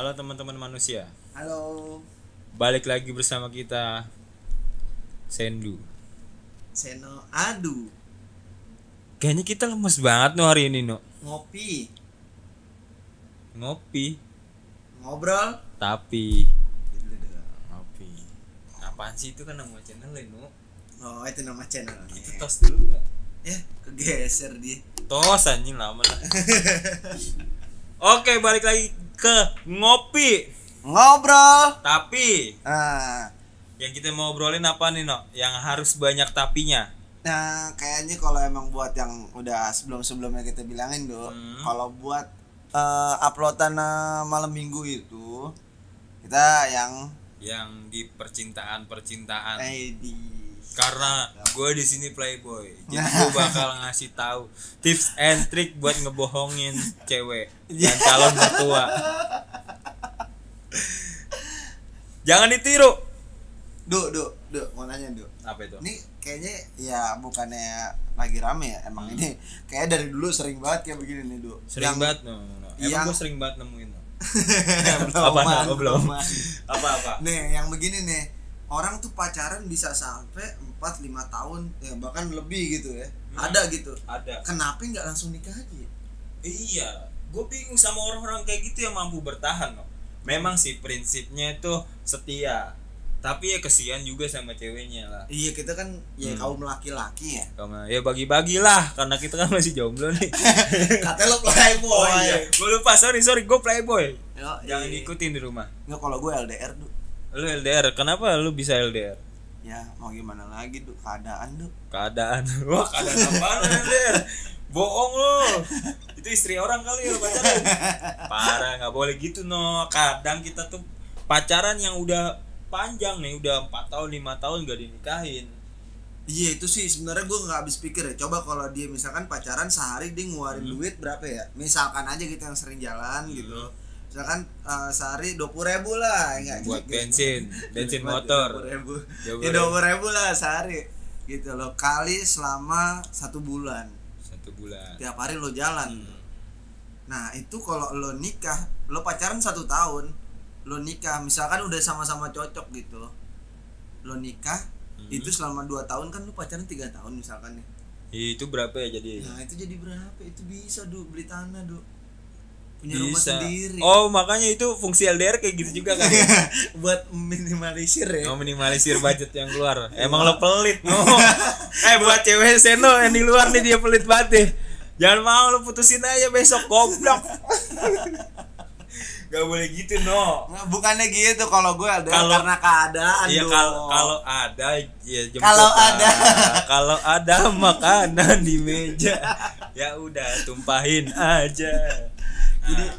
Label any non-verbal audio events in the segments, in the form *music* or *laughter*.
Halo teman-teman manusia. Halo, Balik lagi bersama kita Sendu. Seno Adu Kayaknya kita lemes banget no hari ini no. ngopi, Ngopi, ngobrol. tapi ngopi. Apaan sih itu kan nama channel no? Oh itu nama channel. Itu tos dulu nggak? Ya kegeser dia. Tos anjing lama lah. *laughs* Oke, balik lagi ke ngopi. Ngobrol. Tapi Ah, yang kita mau obrolin apa nih no? Yang harus banyak tapinya. nah kayaknya kalau emang buat yang udah sebelum-sebelumnya kita bilangin do, Hmm. kalau buat eh, uploadan eh, malam minggu itu kita yang Yang di percintaan percintaan. eh di karena gue di sini playboy jadi gue bakal ngasih tahu tips and trick buat ngebohongin cewek dan calon mertua jangan ditiru Du, du, du, mau nanya du. apa itu Ini kayaknya ya bukannya lagi rame ya, emang ini kayak dari dulu sering banget kayak begini nih du. Hmm. sering Yang- banget no, no, no. emang yang- gue sering banget nemuin no. *laughs* belum, Apa, Man, apa, belum? Man. apa apa Nih, yang begini nih. Orang tuh pacaran bisa sampai 4 5 tahun, ya bahkan lebih gitu ya. Hmm. Ada gitu. ada Kenapa nggak langsung nikah aja? ya? iya gue bingung sama orang-orang kayak gitu yang mampu bertahan no. memang sih prinsipnya itu setia tapi ya kesian juga sama ceweknya lah Iya, kita kan ya Hmm. kaum laki-laki ya. Karena ya bagi-bagilah karena kita kan masih jomblo nih. *laughs* Katanya lo playboy. Oh iya, gue lupa sorry sorry gue playboy. Yo, Jangan iya. ikutin di rumah. Nggak kalau gue LDR tuh. Lu LDR, kenapa lu bisa LDR? Ya, mau gimana lagi tuh keadaan tuh. Keadaan, *laughs* wah keadaan lu LDR? Bohong lu. Itu istri orang kali ya pacaran. Parah, nggak boleh gitu no. Kadang kita tuh pacaran yang udah panjang nih, udah empat tahun lima tahun gak dinikahin. Iya itu sih sebenarnya gue nggak habis pikir ya. Coba kalau dia misalkan pacaran sehari dia ngeluarin Hmm. duit berapa ya? Misalkan aja kita yang sering jalan Hmm. gitu. Misalkan eh, sehari dua puluh ribu lah, enggak Buat bensin, bensin motor. Dua ribu, Dua ya dua ribu lah sehari, gitu loh. Kali selama satu bulan, Satu bulan. tiap hari lo jalan. Hmm. Nah itu kalau lo nikah, lo pacaran satu tahun, lo nikah, misalkan udah sama-sama cocok gitu, lo nikah, Hmm. itu selama dua tahun kan lo pacaran tiga tahun misalkan nih. Itu berapa ya jadi? Nah itu jadi berapa? Itu bisa du beli tanah du, punya rumah bisa. sendiri. oh makanya itu fungsi LDR kayak gitu juga kan ya? *laughs* buat minimalisir ya. mau minimalisir *laughs* budget yang keluar. Emang lo pelit no. *laughs* Eh buat cewek seno yang di luar nih dia pelit banget deh jangan mau lo putusin aja besok goblok. Gak boleh gitu no. Bukannya gitu kalau gue ada Kalau- karena keadaan Iya kalau kalau ada ya jemput Kalau ada. kalau ada makanan di meja ya udah tumpahin aja jadi Nah,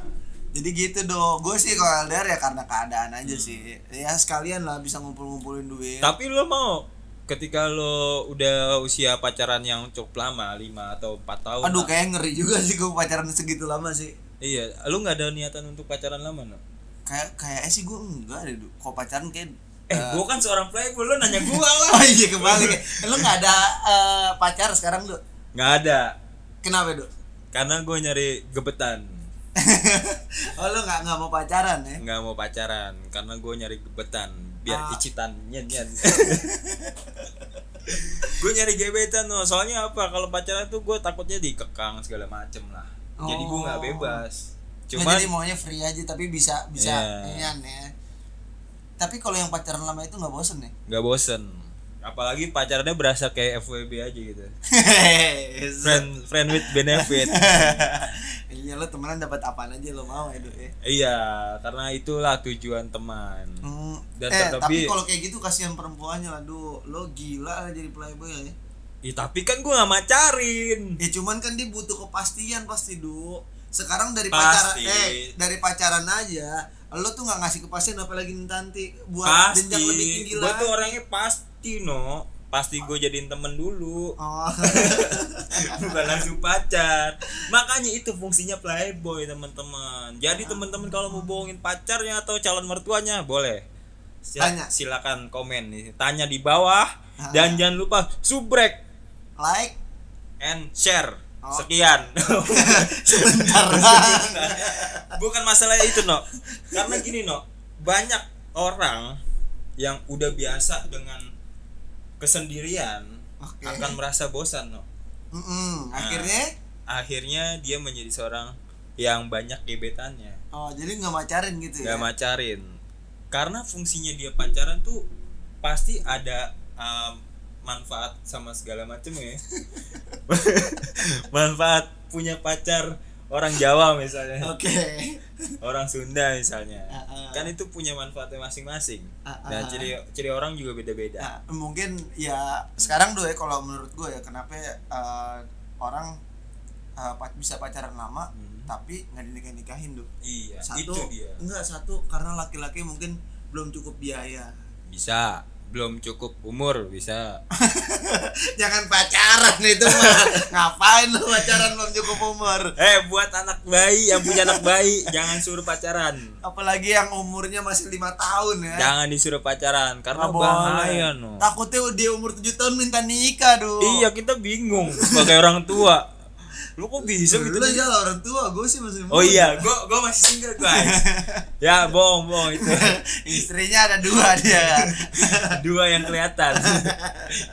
jadi gitu dong gue sih kalau LDR ya karena keadaan aja Hmm. sih ya sekalian lah bisa ngumpul-ngumpulin duit Tapi lo mau ketika lo udah usia pacaran yang cukup lama, 5 atau 4 tahun. aduh kayak ngeri juga sih gue pacaran segitu lama sih Iya, lo nggak ada niatan untuk pacaran lama, no? kayak kayak sih gue enggak deh kalau pacaran kayak Eh, gua kan seorang playboy, lo nanya gua *laughs* lah. oh iya kembali lu nggak ada eh, pacar sekarang lu Nggak ada, kenapa du karena gue nyari gebetan. *laughs* oh lu nggak nggak mau pacaran ya Nggak mau pacaran, karena gue nyari gebetan. Biar Ah. icitan, nyen nyen. *laughs* gue nyari gebetan, no. Soalnya apa? Kalau pacaran tuh gue takutnya dikekang segala macem lah. Jadi gue nggak Oh. bebas. Cuma Cuman jadi maunya free aja tapi bisa bisa Iya. inian ya. Tapi kalau yang pacaran lama itu nggak bosen ya? nggak bosen. Apalagi pacarannya berasa kayak FWB aja gitu. *laughs* friend friend with benefit iya lo temenan dapat apaan aja lo mau ya Du, ya. iya karena itulah tujuan teman. Hmm, Dan eh tapi kalau kayak gitu kasihan perempuannya lah lo gila lah jadi playboy ya. Ih, tapi kan gue nggak macarin. Ya cuman kan dia butuh kepastian pasti du. Sekarang dari pacaran eh dari pacaran aja lo tuh nggak ngasih kepastian apalagi nanti buat pasti. jenjang lebih tinggi gue lagi. tuh orangnya pasti no pasti gue jadiin temen dulu. Oh. *laughs* bukan langsung pacar. Makanya itu fungsinya playboy teman-teman. Jadi teman-teman kalau mau bohongin pacarnya atau calon mertuanya boleh. Sil- Tanya. silakan komen nih. Tanya di bawah. Ah. dan jangan lupa subrek. Like. And share. Oh. sekian. *laughs* *laughs* Sebentar. Bukan masalah itu no karena gini no banyak orang yang udah biasa dengan kesendirian Oke. akan merasa bosan no Mm-mm. Nah. akhirnya akhirnya dia menjadi seorang yang banyak gebetannya oh jadi nggak pacarin gitu ya gak macarin karena fungsinya dia pacaran tuh pasti ada um, manfaat sama segala macam ya *laughs* *laughs* manfaat punya pacar orang Jawa misalnya. Oke. Orang Sunda misalnya. Ah, ah. kan itu punya manfaatnya masing-masing. Ah, dan ah. ciri ciri orang juga beda-beda. Nah, mungkin ya sekarang tuh ya kalau menurut gue ya kenapa eh, orang pa- bisa pacaran lama Hmm. tapi nggak dinikahin nikahin tuh iya satu itu dia. Enggak satu karena laki-laki mungkin belum cukup biaya. Bisa belum cukup umur bisa. *laughs* Jangan pacaran itu mah. Ngapain lu pacaran belum cukup umur? Eh buat anak bayi yang punya anak bayi jangan suruh pacaran. Apalagi yang umurnya masih lima tahun ya. Jangan disuruh pacaran karena Nggak bahaya no takutnya dia umur 7 tahun minta nikah dong iya kita bingung sebagai orang tua lu kok bisa gitu lu ya orang tua gue sih masih oh muda. iya gua gua masih single guys. *laughs* Ya bohong bohong itu. *laughs* Istrinya ada dua dia. *laughs* Dua yang kelihatan.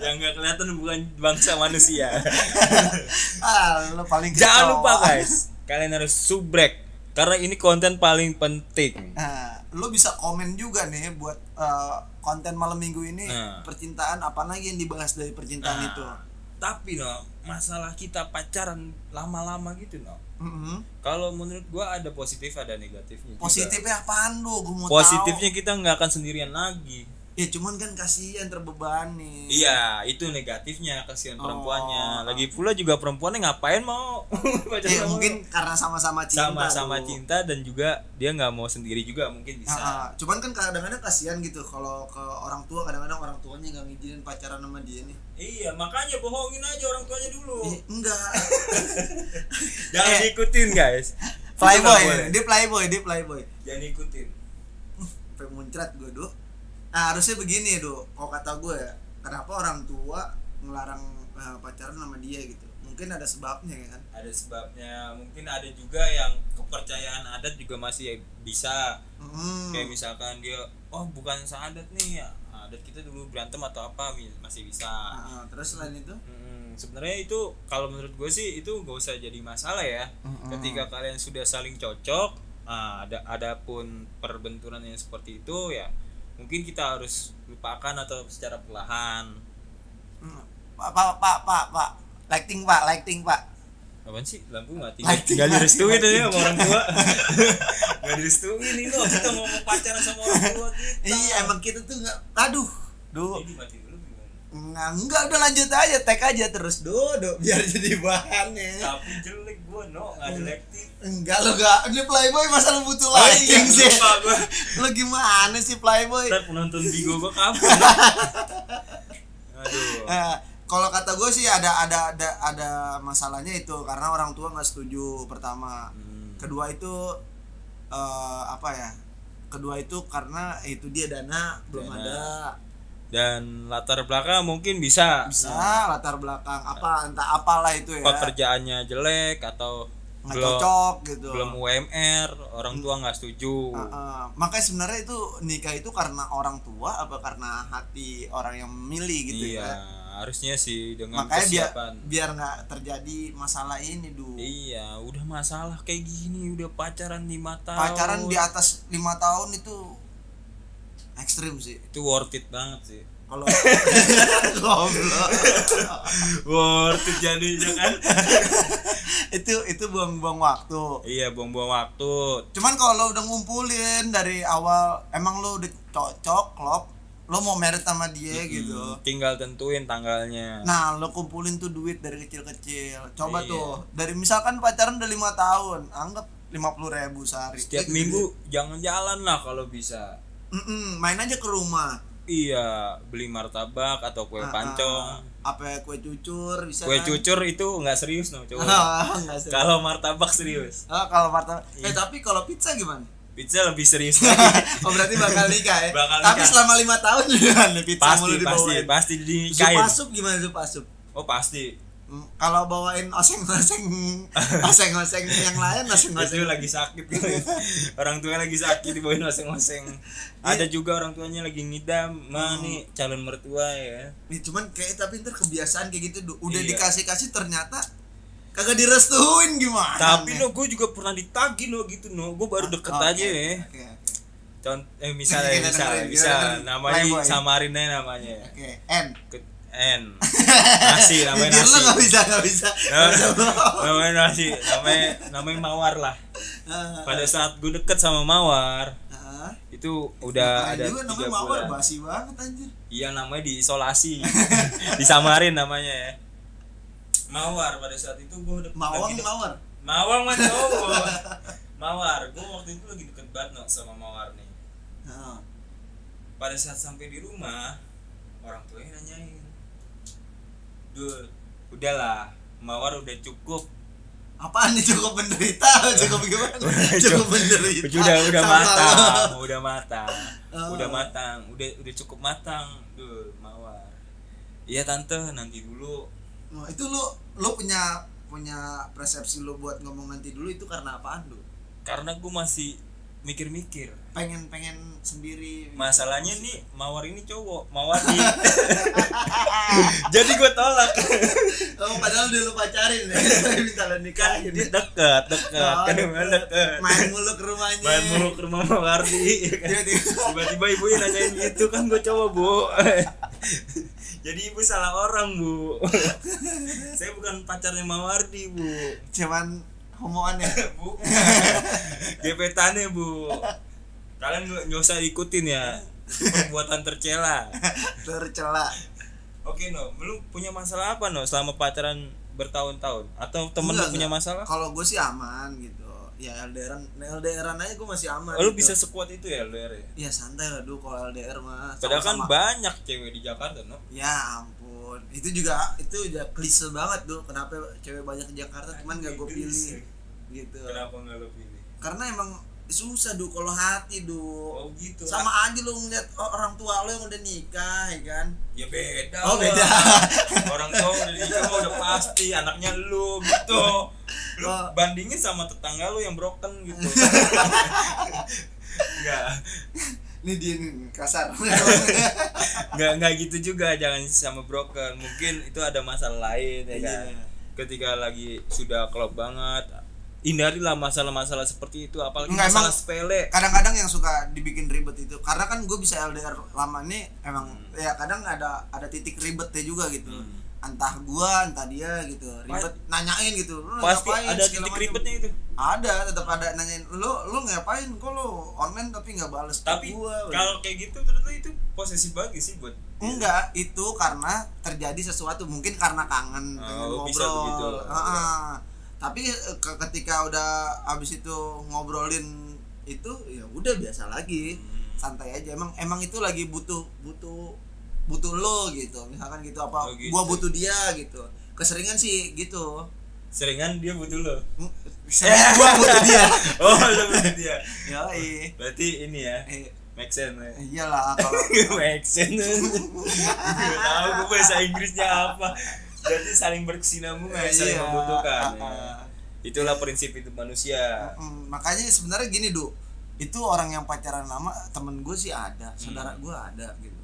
Yang nggak kelihatan bukan bangsa manusia. Ah lu paling jangan kecil. lupa guys. Kalian harus subrek karena ini konten paling penting. Nah, lo bisa komen juga nih buat eh, konten malam minggu ini Nah. percintaan apa lagi yang dibahas dari percintaan Nah, itu. Tapi no masalah kita pacaran lama-lama gitu no Mm-mm. kalau menurut gua ada positif ada negatifnya juga. Positifnya apaan lu? Gue mau positifnya kita nggak akan sendirian lagi tahu. Ya cuman kan kasihan terbebani. iya itu negatifnya kasihan Oh. perempuannya lagi pula juga perempuannya ngapain mau *laughs* Ya sama mungkin karena sama-sama cinta. sama-sama cinta dan juga dia nggak mau sendiri juga mungkin bisa Ah, ah. cuman kan kadang-kadang kasihan gitu kalau ke orang tua kadang-kadang orang tuanya nggak ngizinin pacaran sama dia nih. iya makanya bohongin aja orang tuanya dulu Eh, enggak. *laughs* jangan Eh. ikutin guys playboy, dia playboy, dia playboy. jangan ikutin sampai muncrat gue do nah harusnya begini do kalau kata gue ya kenapa orang tua ngelarang eh, pacaran sama dia gitu? Mungkin ada sebabnya ya kan? Ada sebabnya. Mungkin ada juga yang kepercayaan adat juga masih bisa. Hmm. kayak misalkan dia oh bukan seadat nih. Adat kita dulu berantem atau apa masih bisa. Ah, ah. terus selain itu? Hmm, sebenarnya itu kalau menurut gue sih itu gak usah jadi masalah ya. Mm-mm. ketika kalian sudah saling cocok ah, ada ada pun perbenturan yang seperti itu ya mungkin kita harus lupakan atau secara perlahan. Hmm. pak pak pak pak pak. Lighting pak lighting pak. Apaan sih? Lampu mati. Lighting nggak mati, direstuin aja sama orang tua. *laughs* Nggak direstuin ini loh. Kita ngomong pacaran sama orang tua kita. Iya emang kita tuh nggak aduh. Do ini mati Nggak, enggak udah lanjut aja tag aja terus do do biar jadi bahannya. Tapi jelek gua no nggak ada lektif enggak lo enggak ini playboy masa lo butuh Oh lighting sih lo gimana sih playboy? Ntar penonton bigo gua kabur *laughs* aduh. Eh, kalau kata gue sih ada ada ada ada masalahnya itu karena orang tua nggak setuju pertama. Hmm. kedua itu eh, apa ya kedua itu karena itu dia dana belum Dana. ada dan latar belakang mungkin bisa. Bisa latar belakang apa entah apalah itu ya. Pekerjaannya jelek atau nggak belum cocok gitu. belum UMR orang tua nggak setuju. Uh, uh, makanya sebenarnya itu nikah itu karena orang tua apa karena hati orang yang memilih gitu iya ya harusnya sih dengan makanya biar kesiapan. biar nggak terjadi masalah ini dulu iya udah masalah kayak gini udah pacaran lima tahun. Pacaran di atas lima tahun itu ekstrim sih. Itu worth it banget sih. Kalau *laughs* goblok. Worth it jadinya kan. *laughs* Itu itu buang-buang waktu. Iya buang-buang waktu. Cuman kalau lo udah ngumpulin dari awal emang lo udah cocok klop lo mau merit sama dia gitu. Hmm, tinggal tentuin tanggalnya. Nah lo kumpulin tuh duit dari kecil-kecil. Coba Iya. tuh dari misalkan pacaran udah lima tahun anggap lima puluh ribu sehari. Setiap Gitu. minggu jangan jalan lah kalau bisa Mm-mm, main aja ke rumah iya beli martabak atau kue Ah, pancong ah. apa kue cucur bisa kue kan? cucur itu nggak serius no coba Ah, *laughs* kalau martabak serius Oh, kalau martabak. Eh Iya. tapi kalau pizza gimana? pizza lebih serius *laughs* lagi oh berarti bakal nikah ya? Bakal Tapi nikah. selama lima tahun *laughs* gimana pizza pasti mulu pasti pasti dinikahin Zupa sup gimana zupa sup? oh pasti kalau bawain oseng-oseng *laughs* oseng-oseng yang lain oseng-oseng. Lagi sakit kali. orang tua lagi sakit dibawain oseng-oseng. Ada juga orang tuanya lagi ngidam mah nih calon mertua ya. Nih cuman kayak tapi ntar kebiasaan kayak gitu udah Iya. dikasih kasih ternyata kagak direstuin gimana tapi no gue juga pernah ditagi no gitu no. Gue baru deket Oke, aja ya. oke contoh eh misalnya *laughs* Kita misal dengerin, kita bisa dengerin. namanya samarin aja namanya. Oke N N. Nasi *laughs* namanya nasi. nggak bisa nggak bisa. Nggak bisa bohong. namanya nasi namanya namanya mawar lah. Ah, pada saat gue deket sama mawar ah. itu udah ada juga namanya mawar? bulan. Basi banget anjir. Iya namanya diisolasi. *laughs* Disamarin namanya ya. Mawar pada saat itu gue udah dek- mawar? Mawar mah *laughs* cowok. Mawar gue waktu itu lagi deket banget no, sama mawar nih. Ah. pada saat sampai di rumah orang tuanya nanyain Dul, udahlah mawar udah cukup. Apaan nih cukup menderita? *laughs* Cukup gimana? Cukup menderita. Udah udah Sama matang. Lo. *laughs* udah matang. Oh. udah matang. Udah udah cukup matang. Dul, mawar. Iya tante. Nanti dulu. Nah, itu lu lu punya punya persepsi lu buat ngomong nanti dulu itu karena apaan lu karena gue masih mikir-mikir. Pengen pengen sendiri. Masalahnya nih mawar ini cowok mawar di *laughs* jadi gue tolak. Oh padahal dulu pacarin ya. *laughs* Minta lo nikahin. Dia deket deket. Oh, kan deket. emang deket. Main mulu ke rumahnya. Main mulu ke rumah Mawardi. Ya kan? Tiba-tiba. tiba-tiba ibunya nanyain gitu kan gue cowok bu. *laughs* Jadi ibu salah orang bu. Saya bukan pacarnya Mawardi bu. Cuman homoan ya *laughs* bu. *laughs* Gebetannya bu. Kalian nggak usah ikutin ya. Perbuatan tercela. *laughs* Tercela. Oke no. Lu punya masalah apa no selama pacaran bertahun-tahun? Atau temen lu Enggak, punya enggak. masalah? Kalau gue sih aman gitu. Ya LDRan LDRan aja gue masih aman oh, lu gitu. bisa sekuat itu ya LDR ya ya santai lah dulu kalau LDR mah. Padahal kan banyak cewek di Jakarta no. Ya ampun itu juga itu udah klise banget tuh kenapa cewek banyak di Jakarta cuman gak gue pilih gitu. Kenapa nggak lu pilih? Karena emang susah duh kalau hati duh oh gitu. Sama aja lu ngeliat orang tua lu yang udah nikah ya kan? Ya beda Oh, beda. *laughs* orang tua udah nikah udah pasti anaknya lu gitu. Lu Oh. bandingin sama tetangga lu yang broken gitu. *laughs* Enggak, ini dia nih kasar *laughs* enggak, enggak gitu juga jangan sama broken. Mungkin itu ada masalah lain ya kan. Iya. Ketika lagi sudah klop banget, hindarilah masalah-masalah seperti itu apalagi Enggak, masalah emang- sepele. kadang-kadang yang suka dibikin ribet itu karena kan gue bisa LDR lama nih emang Hmm. ya kadang ada ada titik ribetnya juga gitu Hmm. Entah gua entah dia gitu ribet nanyain gitu lu Pasti ngapain, ada titik macam. ribetnya itu. ada tetap ada nanyain lu lu ngapain kok lu online tapi nggak bales Tapi gua kalau kayak gitu ternyata itu posesif banget sih buat dia. enggak itu karena terjadi sesuatu mungkin karena kangen Oh, pengen bisa ngobrol begitu. Heeh. tapi eh, ke- ketika udah abis itu ngobrolin itu ya udah biasa lagi Hmm. santai aja emang emang itu lagi butuh butuh butuh lo gitu misalkan gitu apa Oh, gitu. gua butuh dia gitu keseringan sih gitu Seringan dia butuh lo. Seringan gua *laughs* butuh dia Oh, lo butuh dia. Yoi. Berarti ini ya, eh, make sense ya. iyalah kalau *laughs* make sense. Tahu gue bahasa Inggrisnya apa. Berarti saling berkesinambungan, saling Iya. membutuhkan. ya. Ah, Itulah prinsip hidup manusia. mm, makanya sebenarnya gini du itu orang yang pacaran lama temen gue sih ada saudara Hmm. gue ada gitu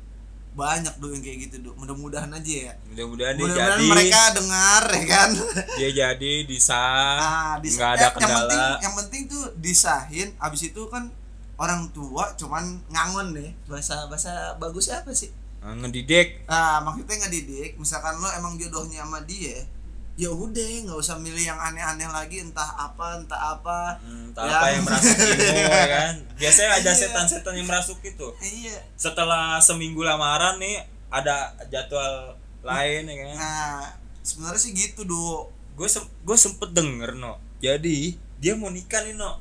banyak do yang kayak gitu du mudah-mudahan aja ya. Mudah-mudahan mudah-mudahan jadi, mereka dengar ya kan? Dia jadi disah, ah, dis- nggak ada ya, yang penting kendala. yang penting tuh disahin. Abis itu kan orang tua cuman ngangon nih bahasa bahasa bagusnya apa sih? Nah, ngedidik. ah maksudnya ngedidik. Misalkan lo emang jodohnya sama dia ya udah nggak usah milih yang aneh-aneh lagi entah apa entah apa Hmm, entah Ya. apa yang merasuk *laughs* ilmu ya kan. Biasanya ada Iya. setan-setan yang merasuk itu. iya Setelah seminggu lamaran nih ada jadwal lain ya kan. nah sebenarnya sih gitu do gue sem gue sempet denger no jadi dia mau nikah nih no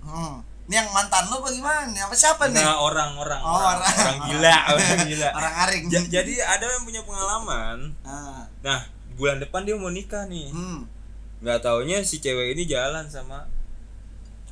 hmm. ini yang mantan lo apa gimana apa siapa nih nah orang orang Oh, orang, orang. orang gila *laughs* orang gila orang aring Ja- jadi ada yang punya pengalaman nah, nah bulan depan dia mau nikah nih. Hmm. nggak taunya si cewek ini jalan sama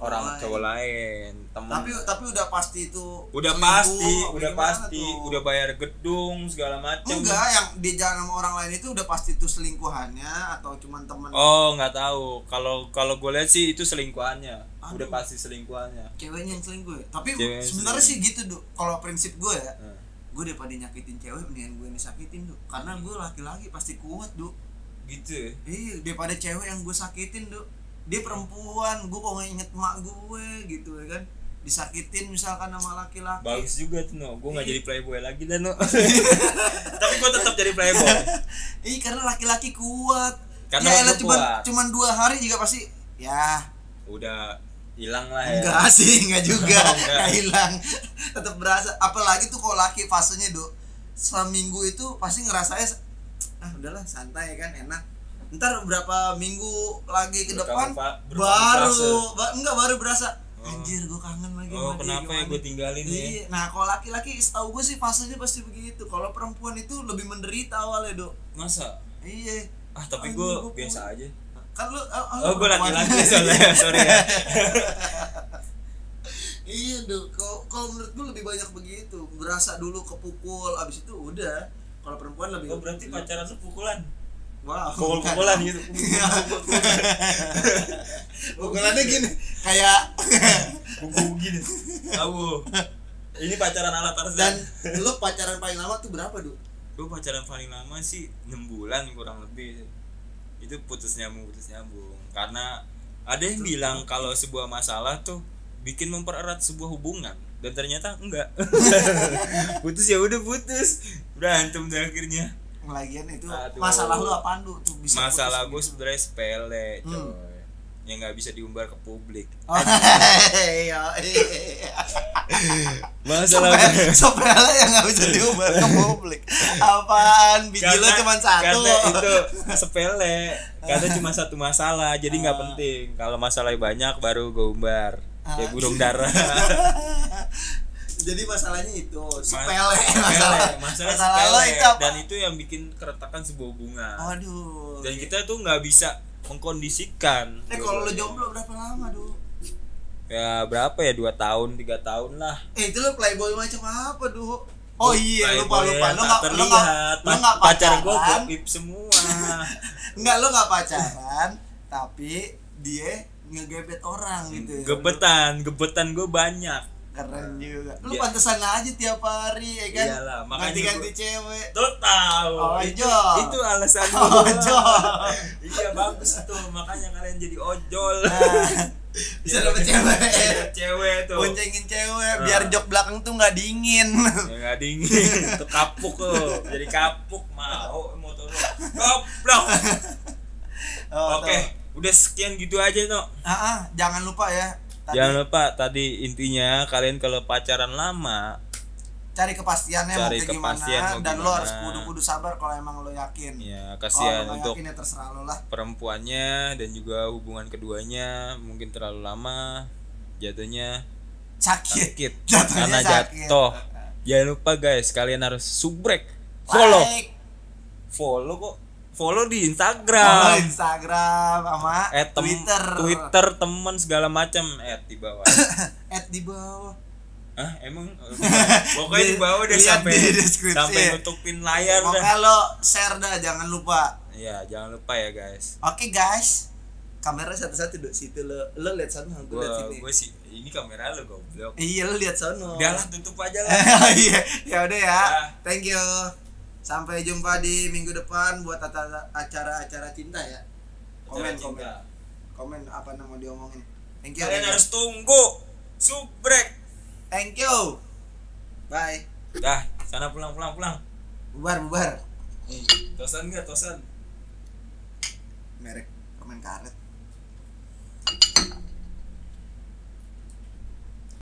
orang lain. cowok lain temen. Tapi tapi udah pasti itu udah selingkuh, pasti udah pasti tuh? udah bayar gedung segala macam enggak yang di jalan sama orang lain itu udah pasti itu selingkuhannya atau cuman temen? Oh nggak tahu. Kalau kalau gue lihat sih itu selingkuhannya. Aduh. udah pasti selingkuhannya. Ceweknya yang selingkuh ya? Tapi sebenarnya sih gitu kalau prinsip gue ya Nah, gue daripada nyakitin cewek mendingan gue yang disakitin tuh karena gue laki-laki pasti kuat Duk. gitu ya. iya daripada cewek yang gue sakitin Duk. dia perempuan gue kok inget mak gue gitu ya kan disakitin misalkan sama laki-laki bagus juga tuh no gue nggak Iya. jadi playboy lagi dah no *laughs* tapi gue tetap jadi playboy *laughs* Iya karena laki-laki kuat. Karena ya elah cuman kuat. cuman dua hari juga pasti ya udah hilang lah ya. Enggak sih enggak juga. *laughs* Enggak. hilang. Tetap berasa. Apalagi tuh kalau laki fasenya do seminggu itu pasti ngerasanya ah udahlah santai kan enak. Ntar berapa minggu lagi ke depan baru ba- enggak baru berasa Oh. anjir gue kangen lagi oh kenapa ya gimana? gue tinggalin ya? Iya, nah kalau laki-laki setahu gue sih fasenya pasti begitu. Kalau perempuan itu lebih menderita awalnya, Dok. masa? Iya. ah tapi gue gua biasa aja Kan lu oh, oh gue perempuan. laki-laki soalnya sorry ya *laughs* iya, Dok. Kalau kalau menurut gue lebih banyak begitu. Berasa dulu kepukul, abis itu udah. Kalau perempuan lebih oh berarti pacaran lu pukulan Wow. pukul-pukulan gitu *laughs* Pukulannya gini, kayak *laughs* pukul gini tahu ini pacaran ala dan Tarzan lu pacaran paling lama tuh berapa, Dok? gue pacaran paling lama sih 6 bulan kurang lebih itu putus nyambung putus nyambung. Karena ada yang bilang kalau sebuah masalah tuh bikin mempererat sebuah hubungan. Dan ternyata enggak. *laughs* Putus ya udah putus. Berantem deh akhirnya. Lagian itu Aduh. masalah lu apaan, Dok? Tuh bisa masalah gue sebenarnya sepele coy. Hmm. Yang nggak bisa diumbar ke publik Oh, *laughs* iya, iya. masalah Sepele, yang nggak bisa diumbar ke publik. Apaan? Biji lo cuma satu. karena itu sepele karena cuma satu masalah jadi nggak Ah. penting kalau masalahnya banyak baru gue umbar kayak Ah. burung dara *laughs* Jadi masalahnya itu sepele masalah. masalah, Masalah sepele itu apa? dan itu yang bikin keretakan sebuah hubungan Waduh. dan kita tuh nggak bisa mengkondisikan Eh kalau lo jomblo berapa lama, Du? ya berapa ya dua tahun tiga tahun lah Eh itu lo playboy macam apa, Du? Oh iya, lupa lupa. Lo nggak lo nggak lo nggak pacar gue gokip semua *laughs* Enggak lo nggak pacaran, tapi dia ngegebet orang gitu. ya. gebetan gebetan gue banyak Keren juga. Lu Iya. pantesan aja tiap hari ya kan? Iyalah, makanya ganti-ganti gua- cewek. Tuh tahu. itu, Ojol. itu alasan *laughs* Ojol. iya bagus tuh, makanya kalian jadi ojol. Nah, *laughs* bisa dapet cewek. cewek tuh. Boncengin cewek Nah. biar jok belakang tuh nggak dingin. *laughs* Ya nggak dingin, tuh kapuk tuh. Jadi kapuk mau motor lu. Goblok. Oh, Oke, udah sekian gitu aja no. Ah, ah, jangan lupa ya. Tadi Jangan lupa tadi intinya kalian kalau pacaran lama cari kepastiannya Cari mau kayak gimana kepastian mau dan lo gimana. harus kudu-kudu sabar kalau emang lo yakin. ya kasihan lo nggak untuk yakin ya terserah lo lah. perempuannya dan juga hubungan keduanya mungkin terlalu lama jatuhnya Sakit. sakit *laughs* Jatuhnya karena sakit. jatuh jangan lupa guys kalian harus subrek follow Like, follow kok follow di follow Instagram Instagram sama eh tem- Twitter. Twitter teman segala macam eh di bawah *laughs* Add di bawah. ah emang *laughs* pokoknya di bawah udah Lihat sampai di deskripsi. sampai nutupin layar dah Pokoknya lo share dah jangan lupa. ya jangan lupa ya guys Oke guys. Kamera satu-satu duduk situ lo. Lo lihat sana, gue lihat sini. gua sih ini kamera lu goblok Iya lo lihat sono. udah lah tutup aja lah *laughs* Iya, ya udah ya. Ya. Thank you. Sampai jumpa di minggu depan buat acara- acara-acara cinta ya. Komen Acara komen. cinta. Komen apa yang mau diomongin. Thank you. kalian harus tunggu subrek Thank you. Bye. dah sana pulang pulang pulang Bubar bubar. tosan gak tosan Merek permen karet.